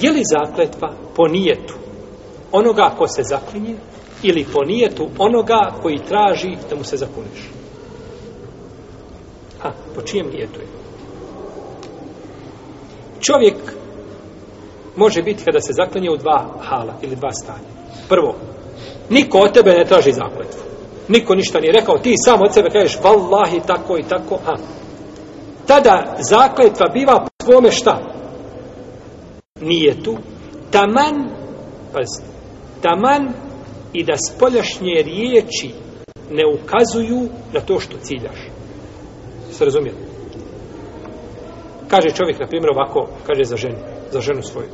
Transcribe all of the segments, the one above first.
Je li zakletva po nijetu onoga ko se zaklinje ili po nijetu onoga koji traži da mu se zakuniš? A, po čijem nijetu je? Čovjek može biti kada se zaklinje u dva hala ili dva stanja. Prvo, niko od tebe ne traži zakletvu. Niko ništa nije rekao, ti sam od sebe kažeš vallahi tako i tako, a tada zakletva biva po svome šta? nijetu, taman, pazite, taman i da spoljašnje riječi ne ukazuju na to što ciljaš. Se razumijete? Kaže čovjek, na primjer, ovako, kaže za ženu, za ženu svoju.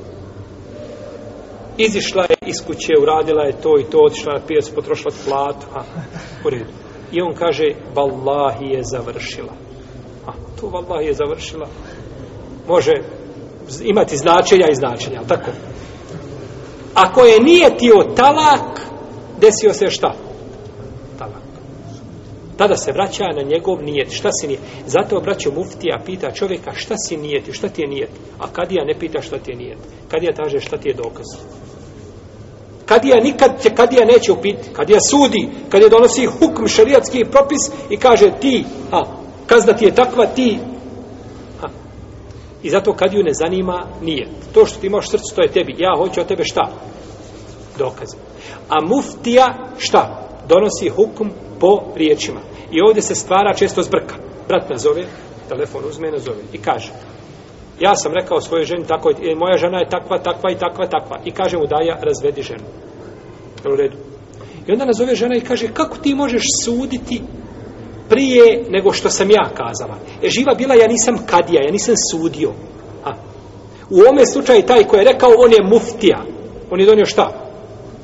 Izišla je iz kuće, uradila je to i to, otišla na pijac, potrošila plat, a, u redu. I on kaže, vallahi je završila. A, tu vallahi je završila. Može, imati značenja i značenja, ali tako? Ako je nije tio talak, desio se šta? Talak. Tada se vraća na njegov nijet. Šta si nije? Zato obraćao muftija, pita čovjeka šta si nijeti, šta ti je nijet? A kadija ne pita šta ti je nijet. Kadija taže šta ti je dokaz. Kadija nikad, kadija neće upiti, kadija sudi, kadija donosi hukm šariatski propis i kaže ti, a, kazna ti je takva, ti I zato kad ju ne zanima, nije. To što ti imaš srcu, to je tebi. Ja hoću od tebe šta? Dokaze. A muftija šta? Donosi hukum po riječima. I ovdje se stvara često zbrka. Brat nazove, telefon uzme i nazove. I kaže, ja sam rekao svojoj ženi tako, e, moja žena je takva, takva i takva, takva. I kaže mu, daj ja, razvedi ženu. U redu. I onda nazove žena i kaže, kako ti možeš suditi prije nego što sam ja kazala. E živa bila, ja nisam kadija, ja nisam sudio. A, u ome slučaju taj koji je rekao, on je muftija. On je donio šta?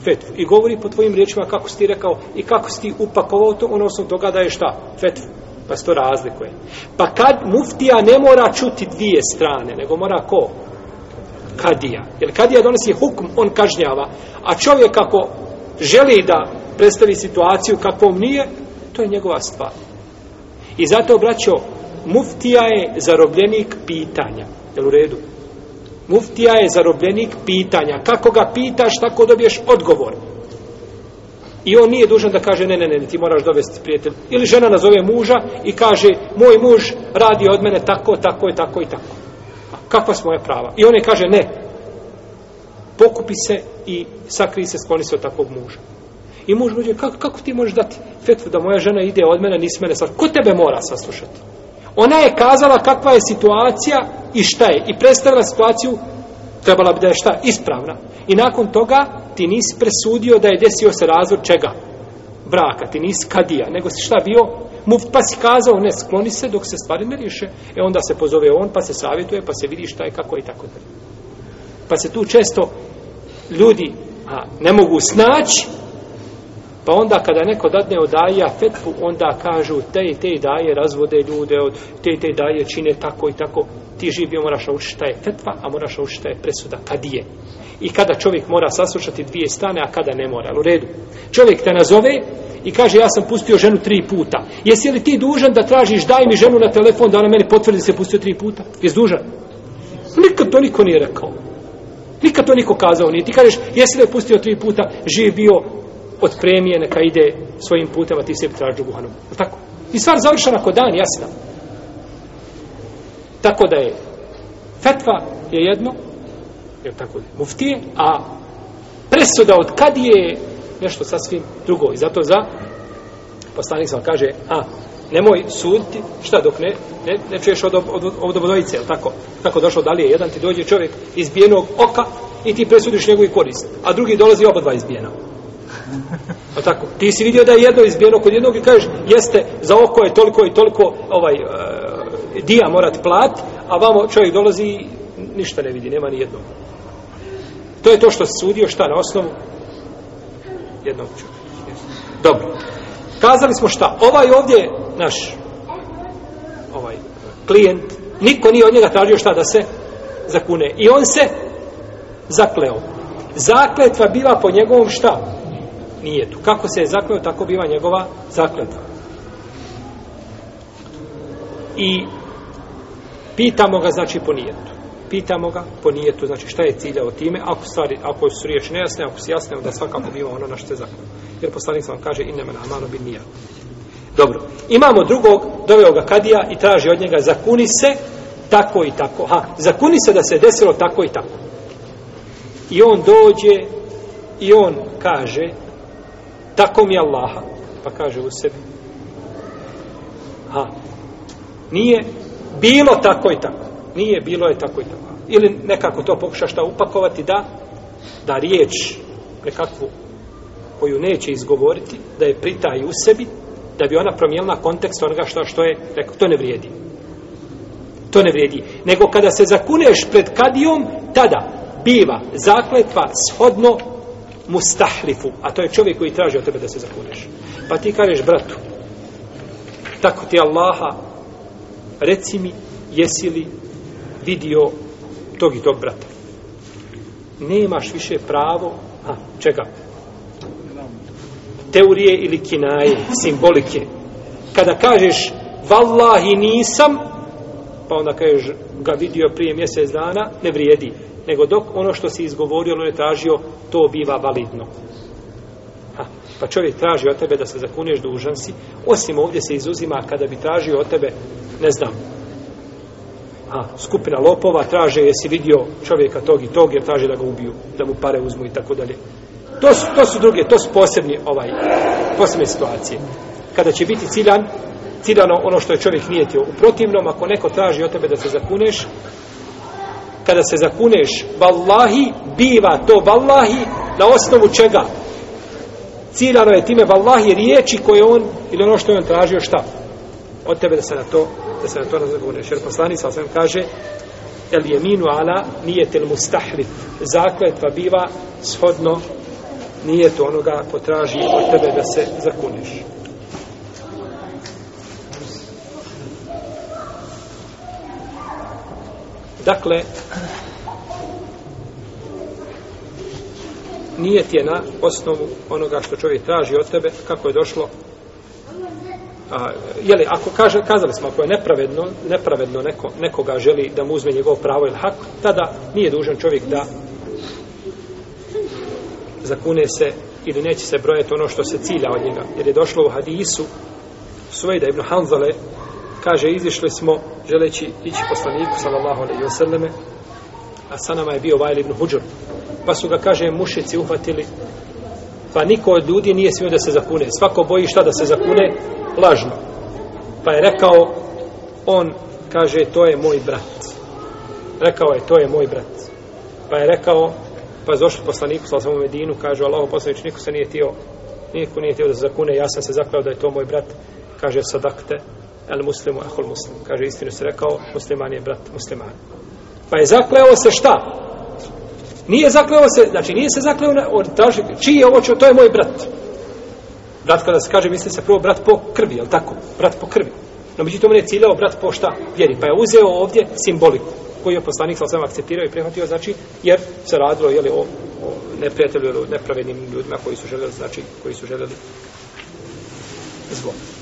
Fetvu. I govori po tvojim riječima kako si ti rekao i kako si ti upakovao to, ono sam toga daje šta? Fetvu. Pa se to razlikuje. Pa kad muftija ne mora čuti dvije strane, nego mora ko? Kadija. Jer kadija donosi hukm, on kažnjava. A čovjek ako želi da predstavi situaciju kakvom nije, to je njegova stvar. I zato, braćo, muftija je zarobljenik pitanja. Jel u redu? Muftija je zarobljenik pitanja. Kako ga pitaš, tako dobiješ odgovor. I on nije dužan da kaže, ne, ne, ne, ti moraš dovesti prijatelj. Ili žena nazove muža i kaže, moj muž radi od mene tako, tako i tako i tako. A kakva su moje prava? I on je kaže, ne. Pokupi se i sakri se, skloni se od takvog muža. I muž mu je, kako, kako ti možeš dati fetvu da moja žena ide od mene, nisi mene saslušati? Ko tebe mora saslušati? Ona je kazala kakva je situacija i šta je. I predstavila situaciju, trebala bi da je šta? Ispravna. I nakon toga ti nisi presudio da je desio se razvod čega? Braka, ti nisi kadija, nego si šta bio? Mu pa si kazao, ne, skloni se dok se stvari ne riješe. E onda se pozove on, pa se savjetuje, pa se vidi šta je, kako je i tako dalje. Pa se tu često ljudi a, ne mogu snaći Pa onda kada neko dadne od daja fetvu, onda kažu te i te daje razvode ljude, od te i te daje čine tako i tako. Ti živi, moraš naučiti šta je fetva, a moraš naučiti šta je presuda, kad je. I kada čovjek mora saslušati dvije strane, a kada ne mora, u redu. Čovjek te nazove i kaže ja sam pustio ženu tri puta. Jesi li ti dužan da tražiš daj mi ženu na telefon da ona meni potvrdi se pustio tri puta? Jesi dužan? Nikad to niko nije rekao. Nikad to niko kazao nije. Ti kažeš, jesi li je pustio tri puta, živ bio, od premije neka ide svojim putem, a ti se traži guhanom. Tako. I stvar završena kod dan, jasna. Tako da je fetva je jedno, je tako da je, muftije, a presuda od kad je nešto sasvim drugo. I zato za poslanik sam kaže, a nemoj suditi, šta dok ne, ne, ne čuješ od, od, od, od obodovice, je tako? Tako došlo, da li je jedan, ti dođe čovjek izbijenog oka i ti presudiš njegovi korist, a drugi dolazi oba dva izbijena. Pa tako, ti si vidio da je jedno izbijeno kod jednog i kažeš, jeste, za oko je toliko i toliko ovaj, e, dija morat plat, a vamo čovjek dolazi i ništa ne vidi, nema ni jednog. To je to što se sudio, šta na osnovu? Jednog čovjeka. Dobro. Kazali smo šta, ovaj ovdje, naš ovaj klijent, niko nije od njega tražio šta da se zakune. I on se zakleo. Zakletva biva po njegovom štapu nijetu. Kako se je zakljeno, tako biva njegova zakljetva. I pitamo ga, znači, po nijetu. Pitamo ga po nijetu, znači, šta je cilja o time, ako, stvari, ako su riječi nejasne, ako su jasne, onda svakako biva ono na što je zakljeno. Jer poslanik sam vam kaže, in nemena, amano bi nijet. Dobro. Imamo drugog, doveo ga kadija i traži od njega, zakuni se tako i tako. Ha, zakuni se da se desilo tako i tako. I on dođe i on kaže, tako mi je Allaha. Pa kaže u sebi. Ha. Nije bilo tako i tako. Nije bilo je tako i tako. Ili nekako to pokuša šta upakovati da da riječ nekakvu koju neće izgovoriti, da je pritaji u sebi, da bi ona promijenila kontekst onoga što, što je rekao. To ne vrijedi. To ne vrijedi. Nego kada se zakuneš pred kadijom, tada biva zakletva shodno mustahrifu, a to je čovjek koji traži od tebe da se zakuneš. Pa ti kažeš bratu, tako ti Allaha, reci mi, jesi li vidio tog i tog brata? Nemaš više pravo, a čega? Teorije ili kinaje, simbolike. Kada kažeš, vallahi nisam, pa onda kada je ga vidio prije mjesec dana, ne vrijedi. Nego dok ono što si izgovorio, ono je tražio, to biva validno. Ha, pa čovjek traži od tebe da se zakuneš dužan si, osim ovdje se izuzima kada bi tražio od tebe, ne znam, ha, skupina lopova traže jesi vidio čovjeka tog i tog, jer traže da ga ubiju, da mu pare uzmu i tako dalje. To su, to su druge, to su posebni ovaj, posebne situacije. Kada će biti ciljan, ciljano ono što je čovjek nijetio. U protivnom, ako neko traži od tebe da se zakuneš, kada se zakuneš, vallahi, biva to vallahi, na osnovu čega? Ciljano je time vallahi riječi koje on, ili ono što je on tražio, šta? Od tebe da se na to, da se na to razakuneš. Jer poslani sa osvijem kaže, el jeminu ala nijet el mustahlif. Zakletva biva shodno nije to onoga potraži od tebe da se zakuneš. Dakle, nije ti je na osnovu onoga što čovjek traži od tebe, kako je došlo. A, jeli, ako kaže, kazali smo, ako je nepravedno, nepravedno neko, nekoga želi da mu uzme njegov pravo ili hak, tada nije dužan čovjek da zakune se ili neće se brojati ono što se cilja od njega. Jer je došlo u hadisu Suvejda ibn Hanzale, kaže izišli smo želeći ići poslaniku sallallahu alejhi ve selleme a sa nama je bio Vajl ibn Huđur pa su ga kaže mušici uhvatili pa niko od ljudi nije smio da se zakune svako boji šta da se zakune lažno pa je rekao on kaže to je moj brat rekao je to je moj brat pa je rekao pa došli poslaniku sa svom Medinu kaže Allahu poslaniku niko se nije tio niko nije tio da se zakune ja sam se zakleo da je to moj brat kaže sadakte el muslimu ahol muslim. Kaže, istinu se rekao, musliman je brat musliman. Pa je zakleo se šta? Nije zakleo se, znači nije se zakleo, na, od, traži, čiji je ovo čo, to je moj brat. Brat kada se kaže, misli se prvo brat po krvi, je tako? Brat po krvi. No međutim, on je ciljao brat po šta? Vjeri. Pa je uzeo ovdje simboliku koji je poslanik sa osvijem akceptirao i prihvatio, znači, jer se radilo, jeli, o, o neprijatelju ili nepravednim ljudima koji su željeli, znači, koji su željeli zvoniti.